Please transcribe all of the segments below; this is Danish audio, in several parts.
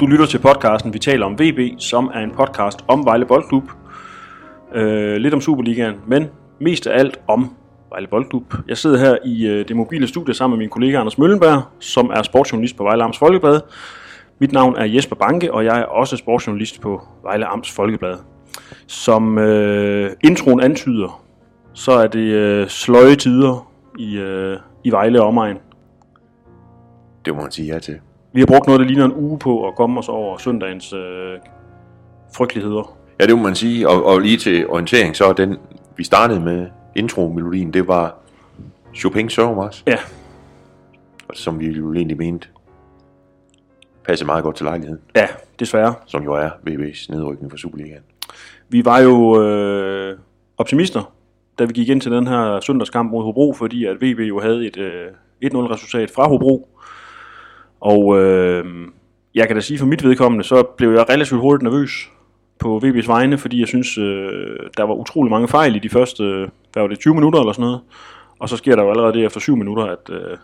Du lytter til podcasten Vi taler om VB, som er en podcast om Vejle Boldklub. Øh, lidt om Superligaen, men mest af alt om Vejle Boldklub. Jeg sidder her i øh, det mobile studie sammen med min kollega Anders Møllenberg, som er sportsjournalist på Vejle Amts Folkeblad. Mit navn er Jesper Banke, og jeg er også sportsjournalist på Vejle Amts Folkeblad. Som øh, introen antyder, så er det øh, sløje tider i, øh, i Vejle omegn. Det må man sige ja til. Vi har brugt noget, der ligner en uge på at komme os over søndagens øh, frygteligheder. Ja, det må man sige. Og, og lige til orientering, så den, vi startede med intro-melodien, det var Chopin Sørgemars, Ja, som vi jo egentlig mente passede meget godt til lejligheden, ja, desværre. som jo er VB's nedrykning for Superligaen. Vi var jo øh, optimister, da vi gik ind til den her søndagskamp mod Hobro, fordi at VB jo havde et øh, 1-0-resultat fra Hobro. Og øh, jeg kan da sige for mit vedkommende, så blev jeg relativt hurtigt nervøs på VB's vegne, fordi jeg synes, øh, der var utrolig mange fejl i de første, øh, hvad var det, 20 minutter eller sådan noget. Og så sker der jo allerede det efter 7 minutter, at øh,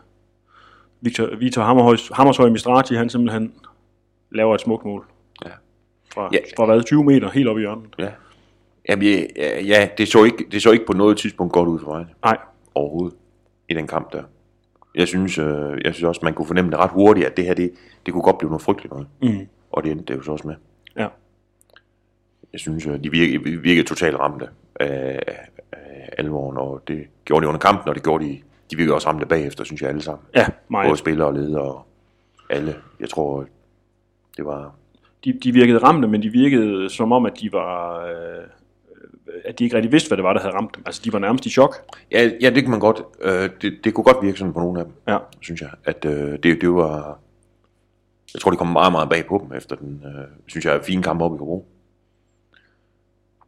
Victor, Victor Hammerhøj, Hammershøj Mistrati, han simpelthen laver et smukt mål. Ja. Fra, Ja. fra hvad, 20 meter, helt op i hjørnet. Ja. Jamen, ja, ja, ja det, så ikke, det så ikke på noget tidspunkt godt ud for mig Nej, overhovedet i den kamp der. Jeg synes, øh, jeg synes også, man kunne fornemme det ret hurtigt, at det her, det, det kunne godt blive noget frygteligt noget. Mm. Og det endte det jo så også med. Ja. Jeg synes, øh, de virkede, virkede totalt ramte af, af alvoren, og det gjorde de under kampen, og det gjorde de, de virkede også ramte bagefter, synes jeg alle sammen. Ja, meget. Både spillere og ledere og alle. Jeg tror, det var... De, de virkede ramte, men de virkede som om, at de var... Øh, at de ikke rigtig vidste, hvad det var, der havde ramt dem. Altså, de var nærmest i chok. Ja, ja det kan man godt... Øh, det, det kunne godt virke sådan på nogle af dem, Ja, synes jeg. At øh, det, det var... Jeg tror, det kom meget, meget bag på dem efter den, øh, synes jeg, fine kamp op i Hobro.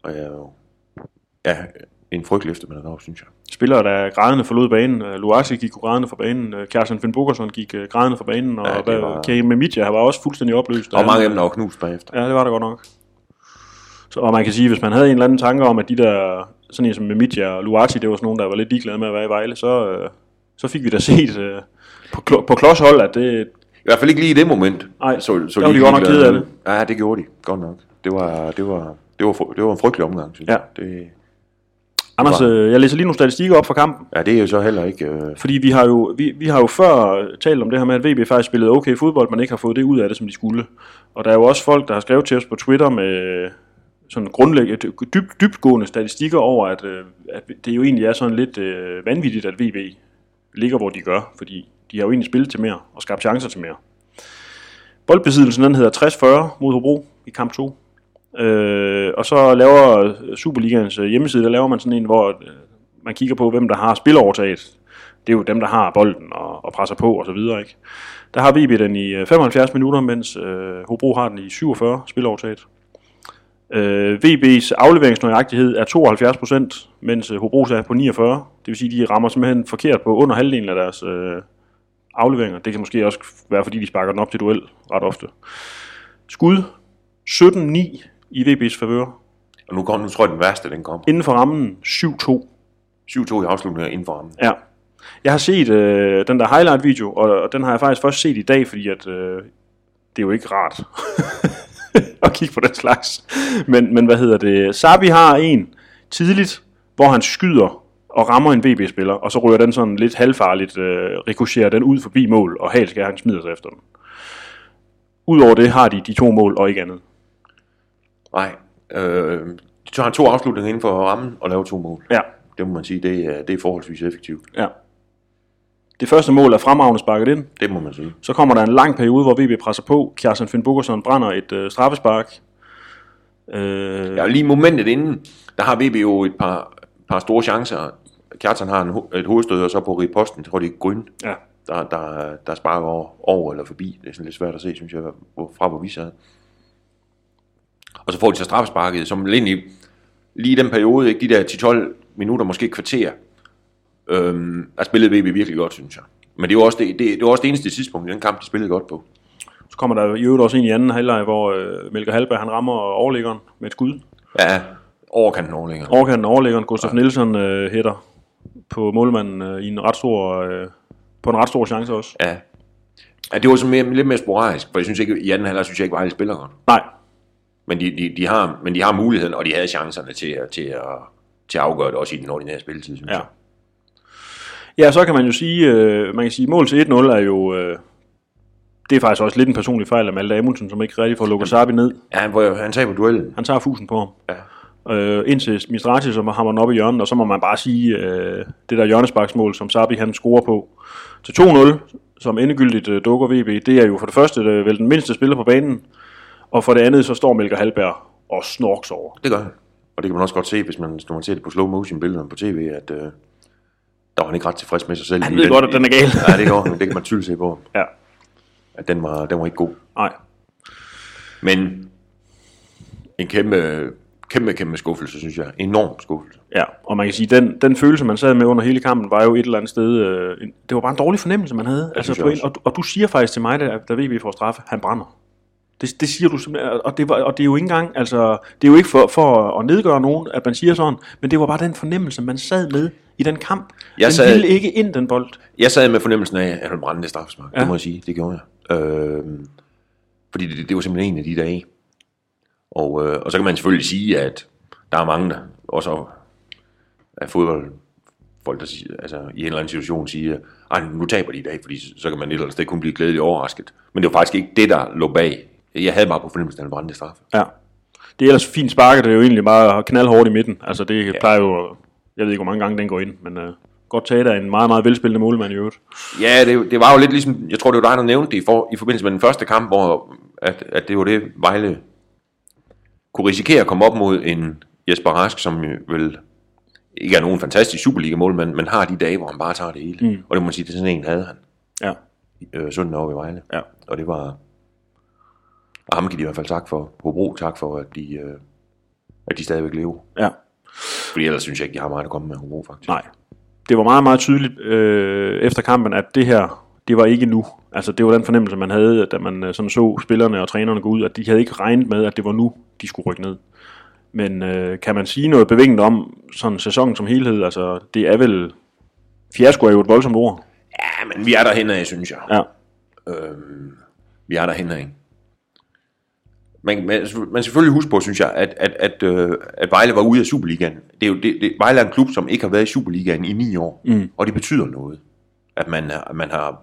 Og jeg. Ja, en frygtelig eftermiddag også, synes jeg. spillere, der grædende forlod banen. Øh, Luasi gik grædende fra banen. Øh, Kjærsen Finn Bogerson gik øh, grædende fra banen. Og Ja, var... Karim var også fuldstændig opløst. Og mange af dem, der var knust bagefter. Ja, det var der godt nok. Så, og man kan sige, hvis man havde en eller anden tanke om, at de der, sådan en som Memidja og Luati, det var sådan nogen, der var lidt ligeglade med at være i Vejle, så, øh, så fik vi da set øh, på, på klodshold, at det, I hvert fald ikke lige i det moment. Nej, så, så der var de godt nok kede af med Ja, det gjorde de. Godt nok. Det var, det var, det var, det var en frygtelig omgang, synes Ja. jeg. Det, Anders, øh, jeg læser lige nogle statistikker op fra kampen. ja, det er jo så heller ikke... Øh, Fordi vi har, jo, vi, vi har jo før talt om det her med, at VB faktisk spillede okay fodbold, men ikke har fået det ud af det, som de skulle. Og der er jo også folk, der har skrevet til os på Twitter med sådan grundlæggende, dybt, dybtgående statistikker over, at, øh, at det jo egentlig er sådan lidt øh, vanvittigt, at VB ligger, hvor de gør, fordi de har jo egentlig spillet til mere og skabt chancer til mere. Boldbesiddelsen den hedder 60-40 mod Hobro i kamp 2. Øh, og så laver Superligaens øh, hjemmeside, der laver man sådan en, hvor øh, man kigger på, hvem der har spilovertaget. Det er jo dem, der har bolden og, og presser på og så videre, ikke? Der har VB den i 75 minutter, mens øh, Hobro har den i 47 spilovertaget. Øh, VB's afleveringsnøjagtighed er 72 procent, mens øh, Hobros er på 49. Det vil sige, de rammer simpelthen forkert på under halvdelen af deres øh, afleveringer. Det kan måske også være, fordi de sparker den op til duel ret ofte. Skud 17-9 i VB's favør. og nu, kom, nu tror jeg, den værste, den kom. Inden for rammen 7-2. 7-2 i afslutningen inden for rammen. Ja. Jeg har set øh, den der highlight-video, og, og den har jeg faktisk først set i dag, fordi at, øh, det er jo ikke rart at kigge på den slags. Men, men hvad hedder det? Sabi har en tidligt, hvor han skyder og rammer en VB-spiller, og så ryger den sådan lidt halvfarligt, øh, rikocherer den ud forbi mål, og Halskær han smider sig efter den. Udover det har de de to mål og ikke andet. Nej. Øh, de tager to afslutninger inden for rammen og laver to mål. Ja, Det må man sige, det er, det er forholdsvis effektivt. ja. Det første mål er fremragende sparket ind. Det må man sige. Så kommer der en lang periode, hvor VB presser på. Kjærsen Finn Bogerson brænder et øh, straffespark. Øh, Ja, lige momentet inden, der har VB jo et par, par store chancer. Kjartan har en, ho- et hovedstød, og så på riposten, tror det er Grøn, ja. der, der, der sparker over, over eller forbi. Det er sådan lidt svært at se, synes jeg, hvor, fra hvor vi sad. Og så får de så straffesparket, som egentlig lige i den periode, ikke, de der 10-12 minutter, måske et kvarter, øhm, der spillede VB virkelig godt, synes jeg. Men det var også det, det, det var også det eneste tidspunkt i den kamp, de spillede godt på. Så kommer der i øvrigt også en i anden halvleg, hvor øh, Melker Halberg han rammer overlæggeren med et skud. Ja, overkanten overlængere. Overkanten overlæggeren, Gustaf ja. Nielsen øh, hætter på målmanden øh, i en ret stor, øh, på en ret stor chance også. Ja. Ja, det var så mere, lidt mere sporadisk, for jeg synes ikke, i anden halvleg synes jeg ikke, Vejle spiller godt. Nej, Men de, de, de, har, men de har muligheden, og de havde chancerne til, at- til, at, til at afgøre det også i den ordinære spilletid, synes Ja. jeg. Ja, så kan man jo sige, øh, man kan sige, mål til 1-0 er jo, øh, det er faktisk også lidt en personlig fejl af Malte Amundsen, som ikke rigtig får lukket Sabi ned. Ja, han, hvor han taber duellen. Han tager fusen på ham. Ja. Øh, indtil Mistrati, som hammer den op i hjørnet, og så må man bare sige, øh, det der hjørnesparksmål, som Sabi han scorer på til 2-0, som endegyldigt øh, dukker VB, det er jo for det første øh, vel den mindste spiller på banen, og for det andet så står Melker Halberg og snorks over. Det gør han. Og det kan man også godt se, hvis man, når man ser det på slow motion billederne på tv, at øh, der var han ikke ret tilfreds med sig selv. Han ved godt, at den er gal. Ja, det går han. Det kan man tydeligt se på. Ja, At den var, den var ikke god. nej. Men en kæmpe, kæmpe, kæmpe skuffelse, synes jeg. Enorm skuffelse. Ja, og man kan sige, den, den følelse, man sad med under hele kampen, var jo et eller andet sted, øh, det var bare en dårlig fornemmelse, man havde. Altså, på en, og, du- og du siger faktisk til mig, da, da VB får straffe, han brænder. Det, det siger du simpelthen, og det, var, og det er jo ikke engang, altså, det er jo ikke for, for at nedgøre nogen, at man siger sådan, men det var bare den fornemmelse, man sad med i den kamp. Jeg den sad- ville ikke ind, den bold. Jeg sad med fornemmelsen af, at han brændte det straffespark. Ja. Det må jeg sige. Det gjorde jeg. Øh, fordi det, det var simpelthen en af de dage. Og, øh, og så kan man selvfølgelig sige, at der er mange, der også af fodbold, folk, der siger, altså, i en eller anden situation siger, at nu taber de i dag, fordi så- så kan man et eller andet sted kun blive glædeligt overrasket. Men det var faktisk ikke det, der lå bag. Jeg havde bare på fornemmelsen, at han brændte straffe. Ja. Det er ellers fint sparket, det er jo egentlig bare knaldhårdt i midten. Altså, det ja. plejer jo, jeg ved ikke, hvor mange gange den går ind, men øh, godt taget af en meget, meget velspillende målmand i øvrigt. Ja, det, det var jo lidt ligesom, jeg tror det var dig, der nævnte det i, for, i forbindelse med den første kamp, hvor at, at det var det, Vejle kunne risikere at komme op mod en Jesper Rask, som vel ikke er nogen fantastisk Superliga-målmand, men har de dage, hvor han bare tager det hele. Mm. Og det må man sige, det er sådan en havde han Ja, øh, søndag over i Vejle. ja. Og det var, og ham kan de i hvert fald tak for, Hobro tak for, at de, øh, at de stadigvæk lever. ja. Fordi ellers synes jeg ikke, de har meget at komme med Hobro, faktisk. Nej. Det var meget, meget tydeligt øh, efter kampen, at det her, det var ikke nu. Altså, det var den fornemmelse, man havde, da man øh, sådan så spillerne og trænerne gå ud, at de havde ikke regnet med, at det var nu, de skulle rykke ned. Men øh, kan man sige noget bevægende om sådan sæsonen som helhed? Altså, det er vel... Fiasko er jo et voldsomt ord. Ja, men vi er derhen af, synes jeg. Ja, Øhm, vi er derhen af. Man, man, man selvfølgelig huske på, synes jeg, at, at, at, øh, at Vejle var ude af Superligaen. Det er jo, det, det, Vejle er en klub, som ikke har været i Superligaen i ni år. Mm. Og det betyder noget, at man, har- man har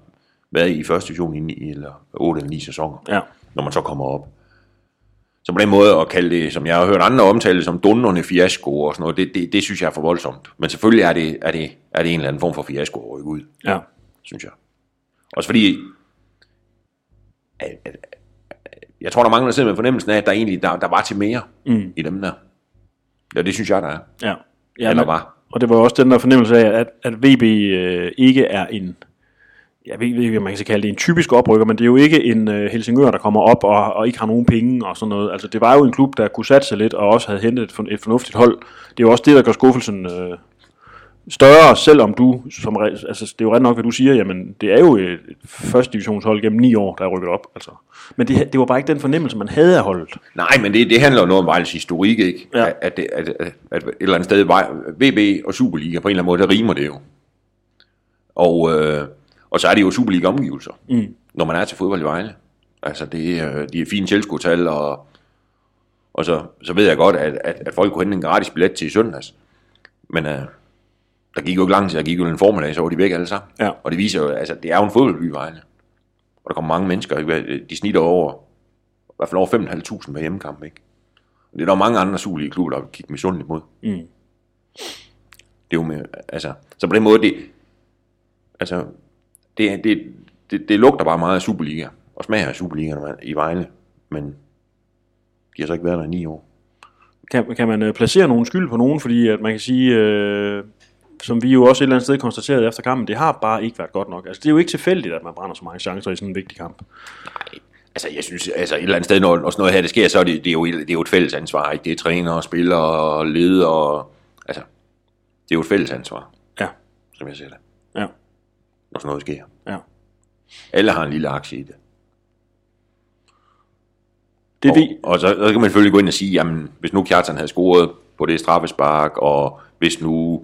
været i første division i, ni, eller 8 eller 9 sæsoner, ja, når man så kommer op. Så på den måde at kalde det, som jeg har hørt andre omtale som dundrende fiasko og sådan noget, det, det, det synes jeg er for voldsomt. Men selvfølgelig er det, er det, er det en eller anden form for fiasko at rykke ud ja. synes jeg. Også fordi, at, at, at, jeg tror, der er sidder med fornemmelsen af, at der egentlig der, der var til mere mm. i dem der. Ja, det synes jeg, der er. Ja, ja Eller men- var. Og det var også den der fornemmelse af, at, at VB øh, ikke er en, jeg ved ikke, om man kan kalde det en typisk oprykker, men det er jo ikke en øh, Helsingør, der kommer op og, og ikke har nogen penge og sådan noget. Altså det var jo en klub, der kunne satse lidt og også havde hentet et, for- et fornuftigt hold. Det er jo også det, der gør skuffelsen øh, større, selvom du, som, altså det er jo ret nok, hvad du siger, jamen det er jo et, et første divisionshold gennem ni år, der er rykket op. Altså. Men det, det var bare ikke den fornemmelse, man havde af holdet. Nej, men det, det handler jo noget om Vejles historik, ikke? Ja. At, at, at, at, at, et eller andet sted, VB og Superliga, på en eller anden måde, der rimer det jo. Og, øh, og så er det jo Superliga-omgivelser, mm. når man er til fodbold i Vejle. Altså, det, er- de er fine tilskudstal, og, og så, så ved jeg godt, at, at, at folk kunne hente en gratis billet til i søndags. Men øh, der gik jo ikke lang tid, der gik jo en formiddag, så var de væk alle sammen. Ja. Og det viser jo, altså, det er jo en fodboldby Vejle. Og der kommer mange mennesker, ikke? de snitter over, i hvert fald over 5.500 per hjemmekamp, ikke? Og det er der mange andre sulige klubber, der vil kigge misundeligt mod. Mm. Det er jo med, altså, så på den måde, det, altså, det, det, det, det lugter bare meget af Superliga, og smager af Superliga i Vejle, men de har så ikke været der i ni år. Kan, kan man øh, placere nogen skyld på nogen, fordi at man kan sige, øh, som vi jo også et eller andet sted konstaterede efter kampen, det har bare ikke været godt nok. Altså det er jo ikke tilfældigt, at man brænder så mange chancer i sådan en vigtig kamp. Altså, jeg synes, altså et eller andet sted, når, sådan noget her det sker, så er det, det, er jo, det er jo et fælles ansvar, ikke? Det er trænere, spillere og ledere, og, altså, det er jo et fælles ansvar, Ja, som jeg ser det, ja, når sådan noget sker. ja. Alle har en lille aktie i det. Det og, vi, og så, så kan man selvfølgelig gå ind og sige, jamen, hvis nu Kjartan havde scoret på det straffespark, og hvis nu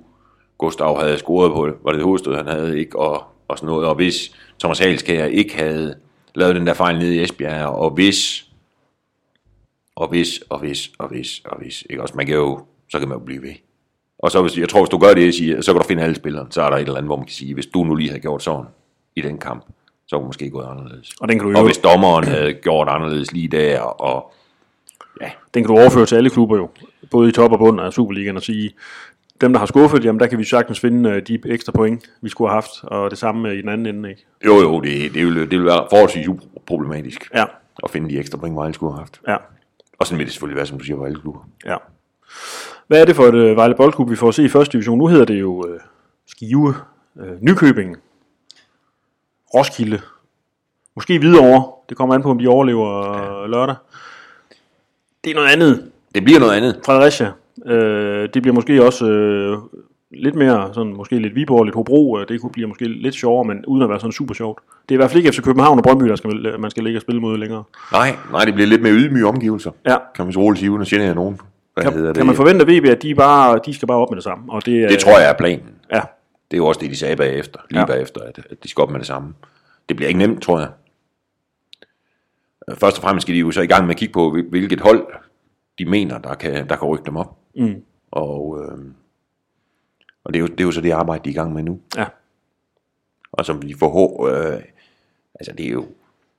Gustav havde scoret på, var det hovedstød, han havde ikke, og, og sådan noget, og hvis Thomas Halskær ikke havde lavede den der fejl nede i Esbjerg, og hvis, og hvis, og hvis, og hvis, og hvis, ikke også, man kan jo, så kan man jo blive ved. Og så hvis, jeg tror, hvis du gør det, jeg siger, så kan du finde alle spillerne, så er der et eller andet, hvor man kan sige, hvis du nu lige havde gjort sådan i den kamp, så kunne det måske gået anderledes. Og den kan du Og jo hvis dommeren havde gjort anderledes lige der, og den kan du overføre til alle klubber jo, både i top og bund af Superligaen og sige, dem der har skuffet, jamen der kan vi sagtens finde øh, de ekstra point, vi skulle have haft, og det samme i den anden ende, ikke? jo jo, det, det, ville, det ville være forholdsvis uproblematisk Ja, at finde de ekstra point, Vejle skulle have haft. ja, Og sådan vil det selvfølgelig være, som du siger, alle klubber. ja. Hvad er det for et øh, Vejle Boldklub, vi får at se i første division? Nu hedder det jo øh, Skive, øh, Nykøbing, Roskilde, måske Hvidovre. Det kommer an på, om de overlever ja. lørdag. Det er noget andet. Det bliver noget andet. Fredericia. Øh, det bliver måske også øh, lidt mere, sådan, måske lidt Viborg, lidt Hobro. Øh, det kunne blive måske lidt sjovere, men uden at være sådan super sjovt. Det er i hvert fald ikke FC København og Brøndby, der skal, man skal ligge og spille mod længere. Nej, nej, det bliver lidt mere ydmyge omgivelser. Ja. Kan man så roligt sige, uden at genere nogen. Hvad Kan, hedder det? kan man forvente af VB, at de, bare, de skal bare op med det samme? Og det, Det tror jeg er planen. Ja, Det er jo også det, de sagde bagefter. Lige Ja. bagefter, at, at de skal op med det samme. Det bliver ikke nemt, tror jeg. Øh, Først og fremmest skal de jo så i gang med at kigge på, hvil- hvilket hold de mener, der kan, der kan rykke dem op. Mm. Og, øh, og det, er jo, det er jo så det arbejde, de er i gang med nu. ja, Og som de får øh, altså det er jo,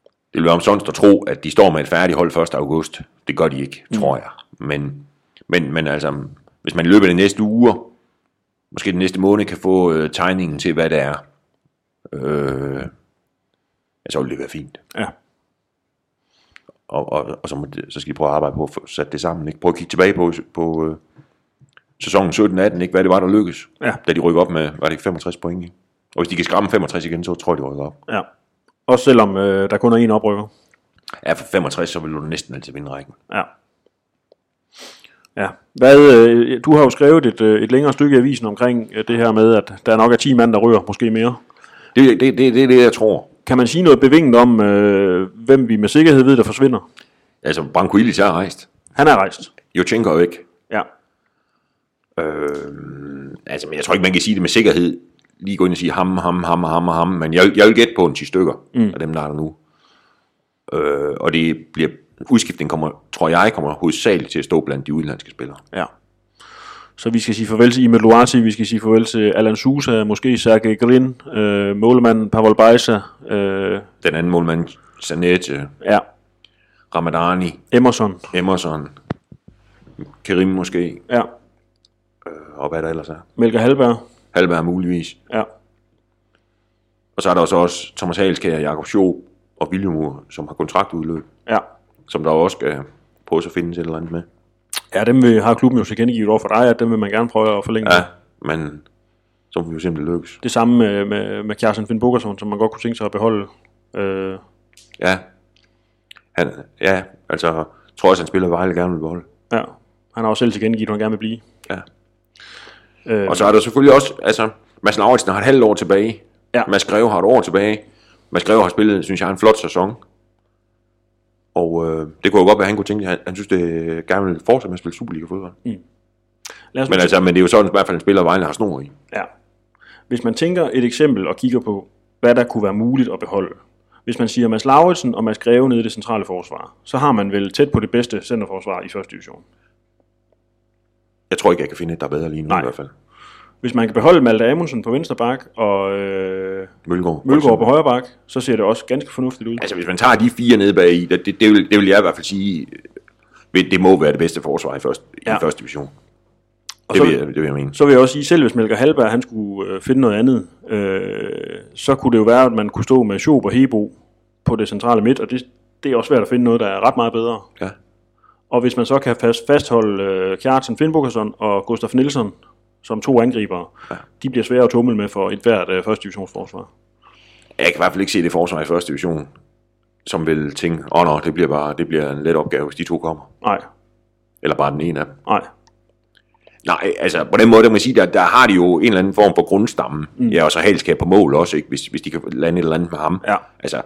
det vil være omsonst at tro, at de står med et færdigt hold 1. august. Det gør de ikke, tror jeg. Men, men, men altså, hvis man i løbet af de næste uger, måske den næste måned, kan få øh, tegningen til, hvad det er, øh, så vil det være fint. ja, Og, og, og så, må det, så skal de prøve at arbejde på at få sat det sammen. Ikke? Prøve at kigge tilbage på, på øh, sæsonen 17-18, ikke? hvad det var, der lykkedes. Ja. Da de rykker op med, var det ikke 65 point? Ikke? Og hvis de kan skræmme 65 igen, så tror jeg, de rykker op. ja. Også selvom øh, der kun er én oprykker. Ja, for 65, så vil du næsten altid vinde rækken. Ja. Ja. Hvad, øh, du har jo skrevet et, øh, et længere stykke i avisen omkring øh, det her med, at der nok er 10 mand, der rører, måske mere. Det, det, det, det er det, jeg tror. Kan man sige noget bevinget om, øh, hvem vi med sikkerhed ved, der forsvinder? Altså, Branko Illich er rejst. Han er rejst. Jochenko er væk. Ja. Øh, altså, men jeg tror ikke, man kan sige det med sikkerhed. Lige gå ind og sige ham, ham, ham, ham og ham. Men jeg, jeg vil gætte på en 10 stykker mm. af dem, der er der nu. Øh, og det bliver, udskiftningen kommer, tror jeg, kommer hovedsageligt til at stå blandt de udenlandske spillere. Ja. Så vi skal sige farvel til Imel Luati, vi skal sige farvel til Alan Sousa, måske Sergej Grin, øh, målmanden Pavel Bajsa, øh, Den anden målmand, Sanette, ja, Ramadani, Emerson, Emerson, Kerim måske, ja, og hvad der ellers er. Melker Halberg, Halberg muligvis. ja, Og så er der også, også Thomas Halskær, Jakob Schob og William, som har kontraktudløb, ja. som der også skal prøve at finde et eller andet med. Ja, dem vil, har klubben jo tilkendegivet over for dig, at dem vil man gerne prøve at forlænge. Ja, men så må vi jo simpelthen lykkes. Det samme med, med, med Kjarsen Finn Bogerson, som man godt kunne tænke sig at beholde. Øh, Ja, han, ja, altså, jeg tror også, han spiller Vejle gerne vil beholde. ja, han har også selv tilkendegivet, at han gerne vil blive. Ja. Øh, Og så er der selvfølgelig også, altså, Mads Lauritsen har et halvt år tilbage. Ja. Mads Greve har et år tilbage. Mads Greve har spillet, synes jeg, en flot sæson. Og øh, det kunne jo godt være, at han kunne tænke, at han, han synes, det gerne vil fortsætte med at spille Superliga-fodbold. lad os Men, altså, men det er jo sådan, i hvert fald en spiller, Vejle har snor i. Ja. Hvis man tænker et eksempel og kigger på, hvad der kunne være muligt at beholde. Hvis man siger Mads Lauritsen og Mads Greve nede i det centrale forsvar, så har man vel tæt på det bedste centerforsvar i første division. Jeg tror ikke, jeg kan finde et, der er bedre lige nu Nej. i hvert fald. Hvis man kan beholde Malte Amundsen på venstre bak og øh, Mølgaard. Mølgaard på højre bak, så ser det også ganske fornuftigt ud. Altså, hvis man tager de fire nede bag i, det, det, det, vil, det vil jeg i hvert fald sige, øh, det må være det bedste forsvar i første, Ja. i første division. Og Det så, vil, jeg, det vil jeg mene. så vil jeg også sige, selv hvis Melker Halberg han skulle øh, finde noget andet, øh, så kunne det jo være, at man kunne stå med Schob og Hebo på det centrale midt, og det, det er også svært at finde noget, der er ret meget bedre. Ja. Og hvis man så kan fast, fastholde øh, Kjartan Finnbogason og Gustaf Nielsen som to angribere, ja. de bliver svære at tumle med for et hvert øh, første divisionsforsvar. Jeg kan i hvert fald ikke se det forsvar i første division, som vil tænke, åh oh, nå, det bliver bare det bliver en let opgave, hvis de to kommer. Nej, Eller bare den ene af dem. nej, Nej, altså på den måde, der må man sige, der, der har de jo en eller anden form for grundstamme. Mm. Ja, og så helskab på mål også, ikke? Hvis, hvis de kan lande et eller andet med ham. Ja. Altså,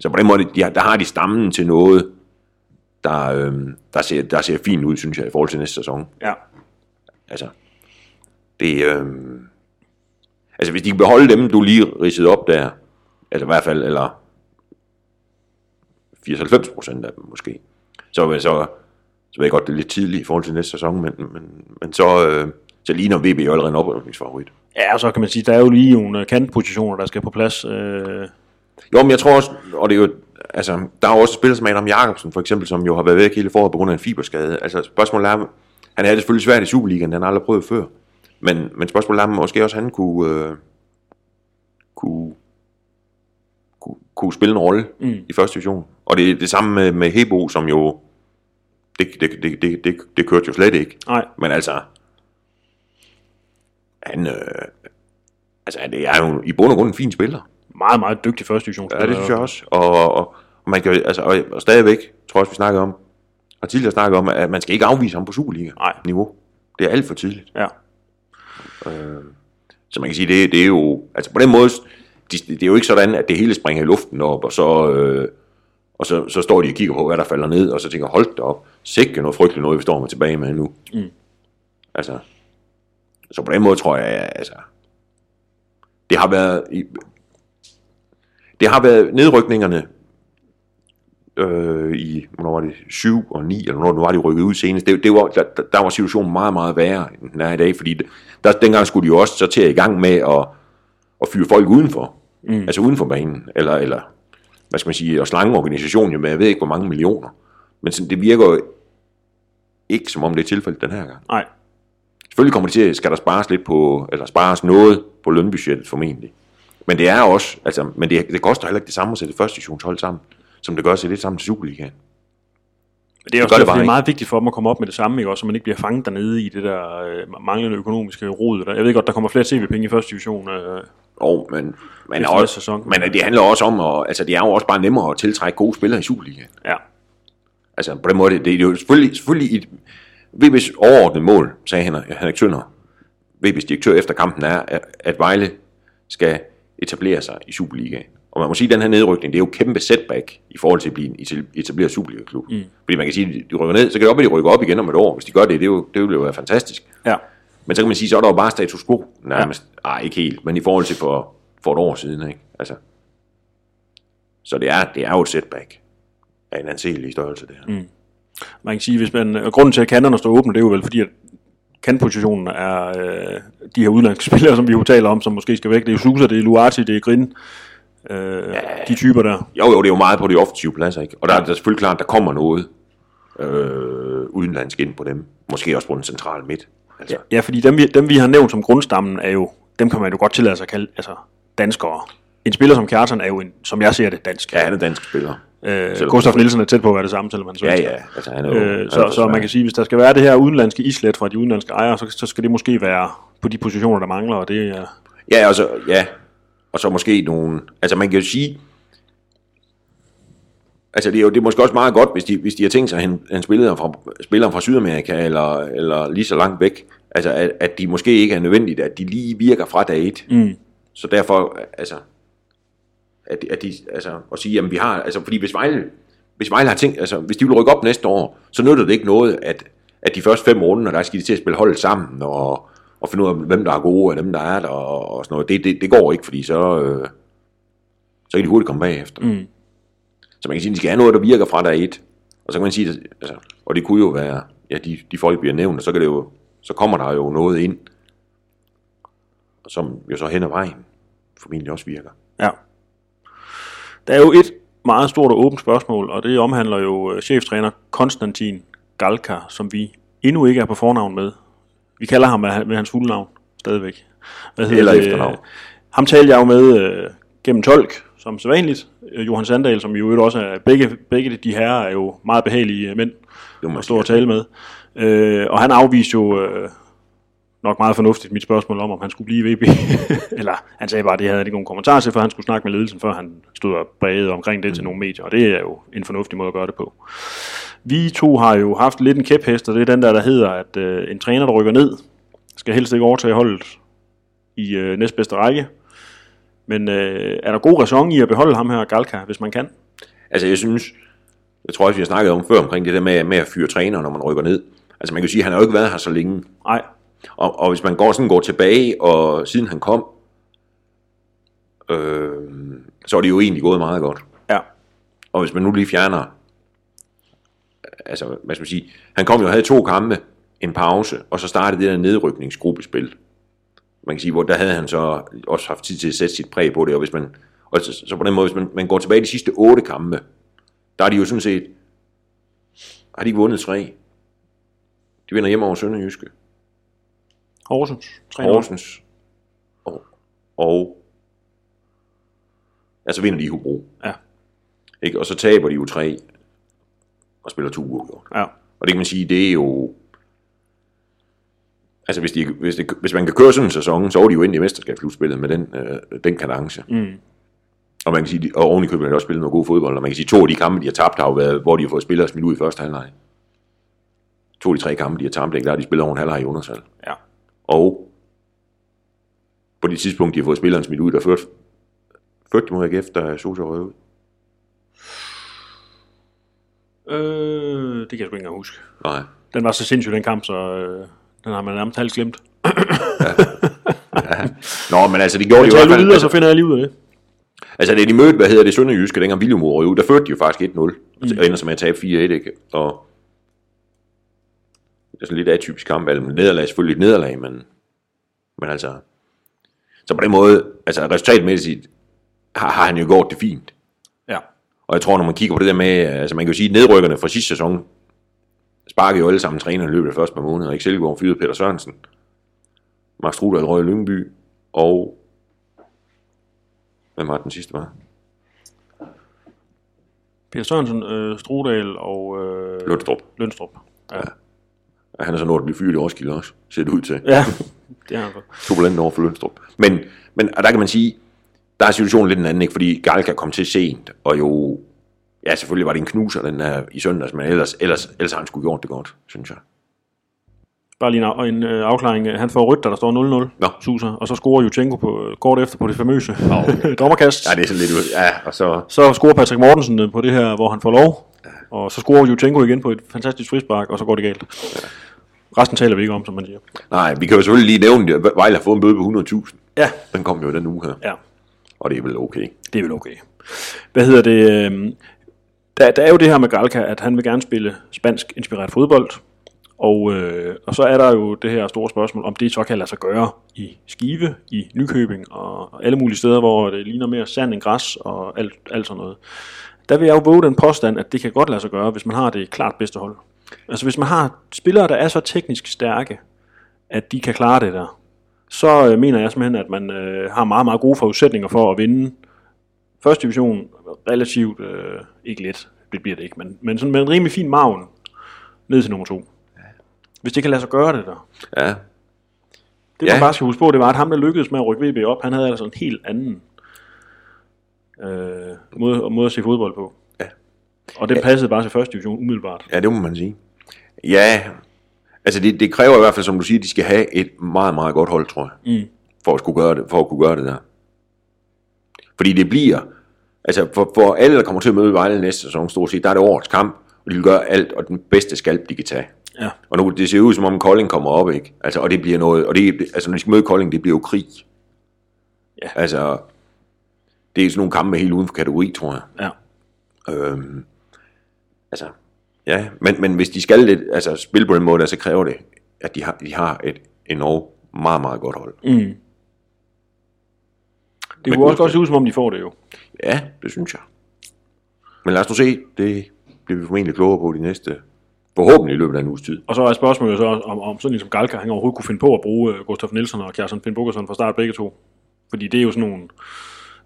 så på den måde, de, der har de stammen til noget, der, øhm, der, ser, der ser fint ud, synes jeg, i forhold til næste sæson. ja, Altså, det, øhm, altså hvis de kan beholde dem, du lige ridsede op der, altså i hvert fald, eller 80-90 procent af dem måske. Så, så, så ved jeg godt, det er lidt tidligt i forhold til næste sæson, men, men, men så, øh, så ligner VB jo allerede en oprykningsfavorit. Ja, og så kan man sige, der er jo lige nogle øh, kantpositioner, der skal på plads. Øh, Jo, men jeg tror også, og det er jo, altså, der er også spillere som Adam Jacobsen, for eksempel, som jo har været væk hele foråret på grund af en fiberskade. Altså, spørgsmålet er, han havde det selvfølgelig svært i Superligaen, han har aldrig prøvet før. Men, men spørgsmålet er, måske også han kunne, øh, kunne, kunne, kunne spille en rolle mm. i første division. Og det er det samme med, med Hebo, som jo, det, det, det, det, det, det kørte jo slet ikke. nej, Men altså, han, øh, altså, det er jo i bund og grund en fin spiller. meget, meget dygtig første division. Ja, det synes jeg også. Og, og, og man kan altså, og, og stadigvæk, tror jeg også, vi snakkede om, og tidligere snakket om, at man skal ikke afvise ham på Superliga-niveau. Det er alt for tidligt. Ja. Så man kan sige, det, det er jo, altså på den måde, det, det er jo ikke sådan, at det hele springer i luften op, og så, øh, og så, så står de og kigger på, hvad der falder ned, og så tænker, hold da op, sikke noget frygteligt noget, vi står med tilbage med nu. Mm. Altså, så på den måde tror jeg, altså, det har været, det har været nedrykningerne øh, i, hvornår var det, 7 og 9, eller hvornår var de rykket ud senest, det, det var, der, der- der var situationen meget, meget værre, end den er i dag, fordi det, der, dengang skulle de jo også så til at i gang med at, at fyre folk udenfor, mm. altså uden for banen, eller, eller hvad skal man sige, og slange organisationen jo med, jeg ved ikke hvor mange millioner, men sådan, det virker jo ikke som om det er tilfældet den her gang. Nej, Selvfølgelig kommer det til, skal der spares lidt på, eller spares noget på lønbudgettet formentlig. Men det er også, altså, men det, det koster heller ikke det samme at sætte første divisionshold sammen, som det gør sætte det sammen til Superligaen. Men det er også det det er meget vigtigt for dem at komme op med det samme, ikke? Også, så man ikke bliver fanget dernede i det der øh, manglende økonomiske rod. Jeg ved godt, der kommer flere tv-penge i første division. Øh, Og, men, men, også, sæson. men det handler også om, at, altså det er jo også bare nemmere at tiltrække gode spillere i Superligaen. ja. Altså på den måde, det, det er jo selvfølgelig, selvfølgelig et, VB's overordnede mål, sagde Henrik, Henrik Tønder, VB's direktør efter kampen er, at, at Vejle skal etablere sig i Superligaen. Og man må sige, at den her nedrykning, det er jo kæmpe setback i forhold til at blive en etab- etableret Superliga-klub. Mm. Fordi man kan sige, at de rykker ned, så kan det op, at de rykker op igen om et år. Hvis de gør det, det, er jo, det vil jo være fantastisk. ja. Men så kan man sige, så er der jo bare status quo nærmest. Ja. Ej, ikke helt, men i forhold til for, for et år siden, ikke? Altså. Så det er, det er jo et setback af en anselig størrelse, det her. Mm. Man kan sige, hvis man, og grunden til, at kanterne står åbne, det er jo vel fordi, at kantpositionen er øh, de her udlandske spillere, som vi jo taler om, som måske skal væk. Det er jo Sousa, det er Luati, det er Grin. Øh, ja. De typer der. Jo, jo, det er jo meget på de offensive pladser, ikke? Og der, der er selvfølgelig klart, at der kommer noget øh, udenlandsk ind på dem. Måske også på den centrale midt. Altså. Ja, fordi dem vi, dem, vi har nævnt som grundstammen, er jo, dem kan man jo godt tillade sig at kalde altså, danskere. En spiller som Kjartan er jo, en, som jeg ser det, dansk. Ja, han er dansk spiller. Øh, Selvom- Gustaf Nielsen er tæt på at være det samme, selvom han er Ja, ja. Altså, han er jo, Øh, så, så man kan sige, hvis der skal være det her udenlandske islet fra de udenlandske ejere, så, så skal det måske være på de positioner, der mangler, og det er... Ja, og så, ja. Og så måske nogle... Altså man kan jo sige... Altså det er jo det er måske også meget godt, hvis de, hvis de har tænkt sig, at han, han spillede fra, spillere fra Sydamerika eller, eller lige så langt væk. Altså at, at de måske ikke er nødvendigt, at de lige virker fra dag et. Mm. Så derfor, altså... At, at de, altså, at sige, jamen vi har... Altså fordi hvis Vejle, hvis Vejle har tænkt... Altså hvis de vil rykke op næste år, så nytter det ikke noget, at, at de første fem runder, der skal de til at spille hold sammen, og, og finde ud af, hvem der er gode, og dem der er der, og, og sådan noget. Det, det, det går ikke, fordi så, øh, så kan de hurtigt komme bagefter. Mm. Så man kan sige, at de skal have noget, der virker fra dag et. Og så kan man sige, at, altså, og det kunne jo være, ja, de, de folk bliver nævnt, og så, kan det jo, så kommer der jo noget ind, som jo så hen ad vejen formentlig også virker. Ja. Der er jo et meget stort og åbent spørgsmål, og det omhandler jo øh, cheftræner Konstantin Galka, som vi endnu ikke er på fornavn med. Vi kalder ham med, hans fulde navn stadigvæk. Hvad hedder Eller det? efternavn. Ham talte jeg jo med øh, gennem tolk, som sædvanligt. Øh, Johan Sandal, som jo også er, begge, begge de herrer er jo meget behagelige mænd man at stå og tale med. Øh, og han afviste jo øh, nok meget fornuftigt mit spørgsmål om, om han skulle blive VB. Eller han sagde bare, at det havde han ikke nogen kommentar til, for han skulle snakke med ledelsen, før han stod og bagede omkring det mm. til nogle medier. Og det er jo en fornuftig måde at gøre det på. Vi to har jo haft lidt en kæphest, og det er den der, der hedder, at øh, en træner, der rykker ned, skal helst ikke overtage holdet i øh, næstbedste række. Men øh, er der god ræson i at beholde ham her, Galka, hvis man kan? Altså jeg synes, jeg tror også, vi har snakket om før omkring det der med, med at fyre træner, når man rykker ned. Altså man kan sige, at han har jo ikke været her så længe. Nej, Og, og hvis man går sådan går tilbage, og siden han kom, øh, så er det jo egentlig gået meget godt. ja. Og hvis man nu lige fjerner, altså, hvad skal man sige, han kom jo og havde to kampe, en pause, og så startede det der nedrykningsgruppespil. Man kan sige, hvor der havde han så også haft tid til at sætte sit præg på det, og hvis man, og så, så på den måde, hvis man, man går tilbage de sidste otte kampe, der er de jo sådan set, har de ikke vundet tre. De vinder hjemme over Sønderjyske, Horsens. 3-0. Horsens, og, og altså vinder de i Hobro. Ja. Ikke? Og så taber de jo tre, og spiller to uafgjort. Ja. Og det kan man sige, det er jo... Altså, hvis, de, hvis, det, hvis man kan køre sådan en sæson, så er de jo ind i mesterskabsslutspillet med den, øh, den kadence. Mm. Og man kan sige, og oven i købet har de også spillet noget god fodbold, og man kan sige, to af de kampe, de har tabt, har jo været, hvor de har fået spillere smidt ud i første halvleg. To af de tre kampe, de har tabt, ikke? der har de spillet over en halvleg i undertal. Ja. Og på det tidspunkt, de har fået spilleren smidt ud, der førte, førte de mod AGF, der Sosa røg ud. Øh, det kan jeg sgu ikke engang huske. Nej. Den var så sindssyg, den kamp, så øh, den har man nærmest halvt glemt. Nå, men altså, det gjorde de Jeg jo i hvert fald. videre, Altså, så finder jeg lige ud af det. altså, da de mødte, hvad hedder det, Sønderjyske, dengang William røg ud, der førte de jo faktisk 1-0. Mm. Og ender som at tabe 4-1, ikke? Og det er sådan lidt atypisk kamp. Altså, nederlag er selvfølgelig et nederlag, men, men altså... Så på den måde, altså resultatmæssigt, har, har han jo gjort det fint. Ja. Og jeg tror, når man kigger på det der med, altså man kan jo sige, nedrykkerne fra sidste sæson, sparkede jo alle sammen træneren i løbet af første par måneder. Ikke Silkeborg fyrede Peter Sørensen, Max Strudal røg Lyngby, og hvem var den sidste var? Peter Sørensen, øh, Strudal og øh, Lundstrup. Lønstrup. Ja. Og han er så nået at blive fyret i Roskilde også, ser det ud til. ja, det har han så. Turbulent over for Lønstrup. Men, men og der kan man sige, der er situationen lidt en anden, ikke? fordi Galka kom til sent, og jo, ja selvfølgelig var det en knuser den her i søndags, men ellers, ellers, ellers har han skulle gjort det godt, synes jeg. Bare lige en, en øh, afklaring. Han får rødt, der står 0-0. Nå. Suser, og så scorer Jutjenko på, kort efter på det famøse dommerkast. Ja, det er sådan lidt ud. Ja, og så... Så scorer Patrick Mortensen øh, på det her, hvor han får lov. Og så scorer Jutjenko igen på et fantastisk frispark, og så går det galt. Resten taler vi ikke om, som man siger. Nej, vi kan jo selvfølgelig lige nævne, at Vejle har fået en bøde på 100.000. Ja. Den kom jo den uge her, Ja, og det er vel okay. det er vel okay. Hvad hedder det? øh, Der, der er jo det her med Galka, at han vil gerne spille spansk inspireret fodbold. Og, øh, og så er der jo det her store spørgsmål, om det så kan lade sig gøre i Skive, i Nykøbing og alle mulige steder, hvor det ligner mere sand end græs og alt, alt sådan noget. Der vil jeg jo våge den påstand, at det kan godt lade sig gøre, hvis man har det klart bedste hold. Altså hvis man har spillere, der er så teknisk stærke, at de kan klare det der, så øh, mener jeg simpelthen, at man øh, har meget, meget gode forudsætninger for at vinde første division relativt, øh, ikke let, det bliver det ikke, men, men sådan med en rimelig fin maven ned til nummer to. Hvis det kan lade sig gøre det der. Ja, Det Ja. man bare skal huske på, det var, at ham, der lykkedes med at rykke VB op, han havde altså en helt anden øh, måde, måde at se fodbold på. Ja. Og det passede bare til første division umiddelbart. ja det må man sige. Ja, altså det, det kræver i hvert fald, som du siger, de skal have et meget, meget godt hold, tror jeg. Mm. For at, skulle gøre det, for at kunne gøre det der. Fordi det bliver, altså for, for alle, der kommer til at møde Vejle næste sæson, stort set, der er det årets kamp, og de vil gøre alt, og den bedste skalp, de kan tage. Ja. Og nu, det ser ud som om Kolding kommer op, ikke? Altså, og det bliver noget, og det, altså når de skal møde Kolding, det bliver jo krig. Ja. Altså, det er sådan nogle kampe helt uden for kategori, tror jeg. Ja. Øhm, altså, ja, men, men hvis de skal lidt, altså, spille på den måde, der, så kræver det, at de har, de har et enormt meget, meget godt hold. Mm. Det kunne også godt se ud, som om de får det jo. Ja, det synes jeg. Men lad os nu se, det bliver vi formentlig klogere på de næste, forhåbentlig i løbet af en uges tid. Og så er spørgsmålet så, om, om sådan en som Galka, han overhovedet kunne finde på at bruge uh, Gustaf Nielsen og Kjærsen Finn Bukkerson fra start begge to. Fordi det er jo sådan nogle...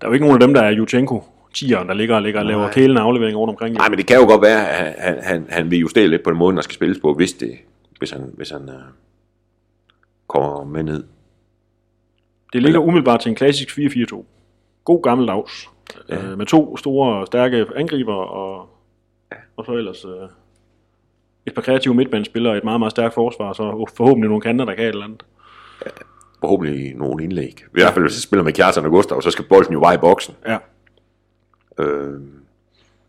Der er jo ikke nogen af dem, der er Jutjenko, tieren, der ligger og, ligger og laver Nej. kælende aflevering rundt omkring. Nej, men det kan jo godt være, at han, han, han vil justere lidt på den måde, der skal spilles på, hvis, det, hvis han, hvis han uh, kommer med ned. Det ligger umiddelbart til en klassisk 4-4-2. God gammeldags. Ja. Ja. Øh, med to store, stærke angriber, og, ja. og så ellers øh, et par kreative midtbanespillere, et meget, meget stærkt forsvar, og så forhåbentlig nogle kanter, der kan et eller andet. Forhåbentlig nogle indlæg. I hvert fald, hvis jeg spiller med Kjartan og Gustav, så skal bolden jo bare i boksen. Ja. Øh,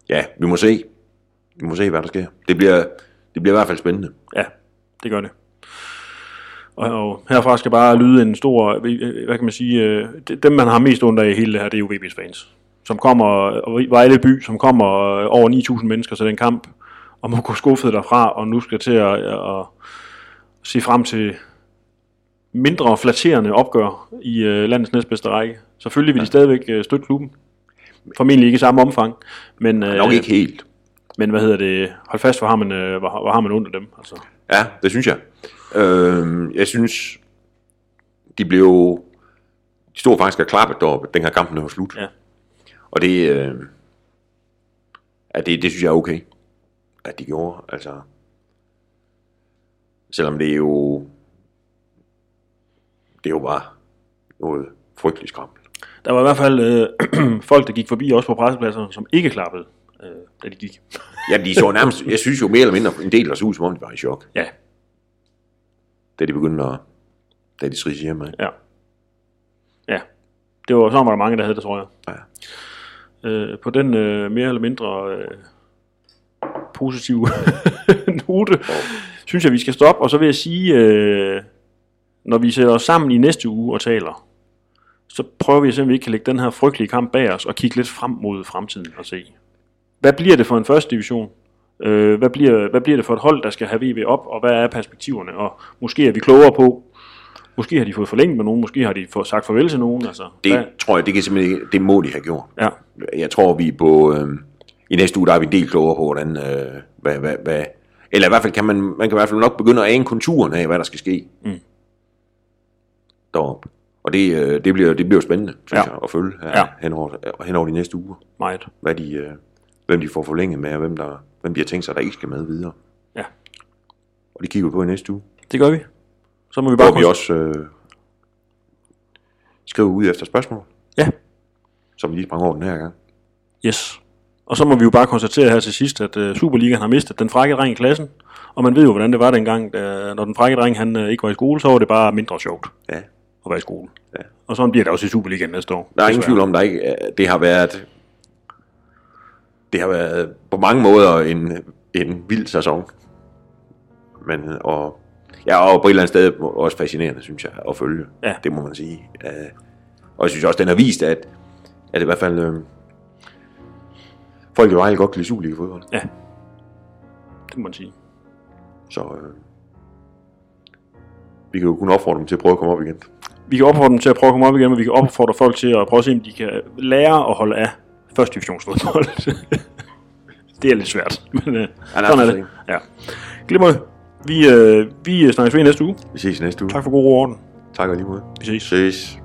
ja, vi må se. Vi må se, hvad der sker. Det bliver, det bliver i hvert fald spændende. Ja, det gør det. Og, og herfra skal bare lyde en stor, hvad kan man sige, øh, dem man har mest af i hele det her, det er jo VB's fans. som kommer, og Vejle by, som kommer over 9.000 mennesker til den kamp, og må gå skuffet derfra, og nu skal til at, at, at se frem til mindre flatterende opgør i uh, landets næstbedste række. Selvfølgelig vil ja. de stadigvæk uh, støtte klubben. Formentlig ikke i samme omfang, men, uh, Nok ikke helt. men hvad hedder det, hold fast, hvor har man, uh, hvor, hvor har man under dem. Altså. Ja, det synes jeg. Øh, jeg synes, de blev... De stod faktisk og klappet deroppe, den her kampen var slut. Ja. Og det, øh, ja, det, det synes jeg er okay, at de gjorde. Altså, selvom det er jo, det er jo bare noget frygteligt skrammel. Der var i hvert fald øh, folk, der gik forbi også på pressepladserne, som ikke klappede, øh, da de gik. Ja, de så nærmest, jeg synes jo mere eller mindre, en del der så ud, som om de var i chok, Ja, da de begyndte at, da de strid hjemme. ja. Ja, det var, så var der mange, der havde det, tror jeg. Ja. Øh, på den øh, mere eller mindre øh, positive note, synes jeg, vi skal stoppe. Og så vil jeg sige, øh, når vi sætter os sammen i næste uge og taler, så prøver vi at se, om vi ikke kan lægge den her frygtelige kamp bag os og kigge lidt frem mod fremtiden og se. Hvad bliver det for en første division? Øh, hvad, bliver, hvad bliver det for et hold, der skal have VB op, og hvad er perspektiverne? Og måske er vi klogere på, måske har de fået forlænget med nogen, måske har de fået sagt farvel til nogen. Altså, Det hvad, tror jeg, det kan simpelthen det må de have gjort. ja, Jeg tror, vi på, øh, i næste uge, der er vi en del klogere på, hvordan, øh, hvad, hvad, hvad, eller i hvert fald kan man, man kan i hvert fald nok begynde at ane konturen af, hvad der skal ske. Mm. Deroppe. Og det, øh, det, bliver, det bliver spændende, synes Ja. jeg, at følge her, Ja. hen, over, hen over de næste uger. meget. Hvad de, øh, hvem de får forlænget med, og hvem, der, hvem de har tænkt sig, der ikke skal med videre. Ja. Og de kigger vi på i næste uge. Det gør vi. Så må vi bare Hvor vi også øh, skriver ud efter spørgsmål, Ja, som vi lige sprang over den her gang. yes. Og så må vi jo bare konstatere her til sidst, at uh, Superligaen har mistet den frække dreng i klassen. Og man ved jo, hvordan det var dengang, da, når den frække dreng han, uh, ikke var i skole, så var det bare mindre sjovt Ja. At være i skole. Ja. Og sådan bliver det også i Superligaen næste år. Der er ingen tvivl om, der ikke, øh, det har været, det har været på mange måder en, en vild sæson. Men, og, ja, og på et eller andet sted også fascinerende, synes jeg, at følge. Ja. Det må man sige. Øh, Og jeg synes også, den har vist, at, at i hvert fald øh, folk i Vejle godt kan lide Superliga-fodbold. Ja, det må man sige. Så øh, vi kan jo kun opfordre dem til at prøve at komme op igen. Vi kan opfordre dem til at prøve at komme op igen, og vi kan opfordre folk til at prøve at se, om de kan lære at holde af første divisionsfodbold. det er lidt svært, men uh, er sådan er det. Ja. Glimrende. Vi, øh, vi snakkes ved næste uge. Vi ses næste uge. Tak for god orden. Tak og lige måde. Vi ses. Ses.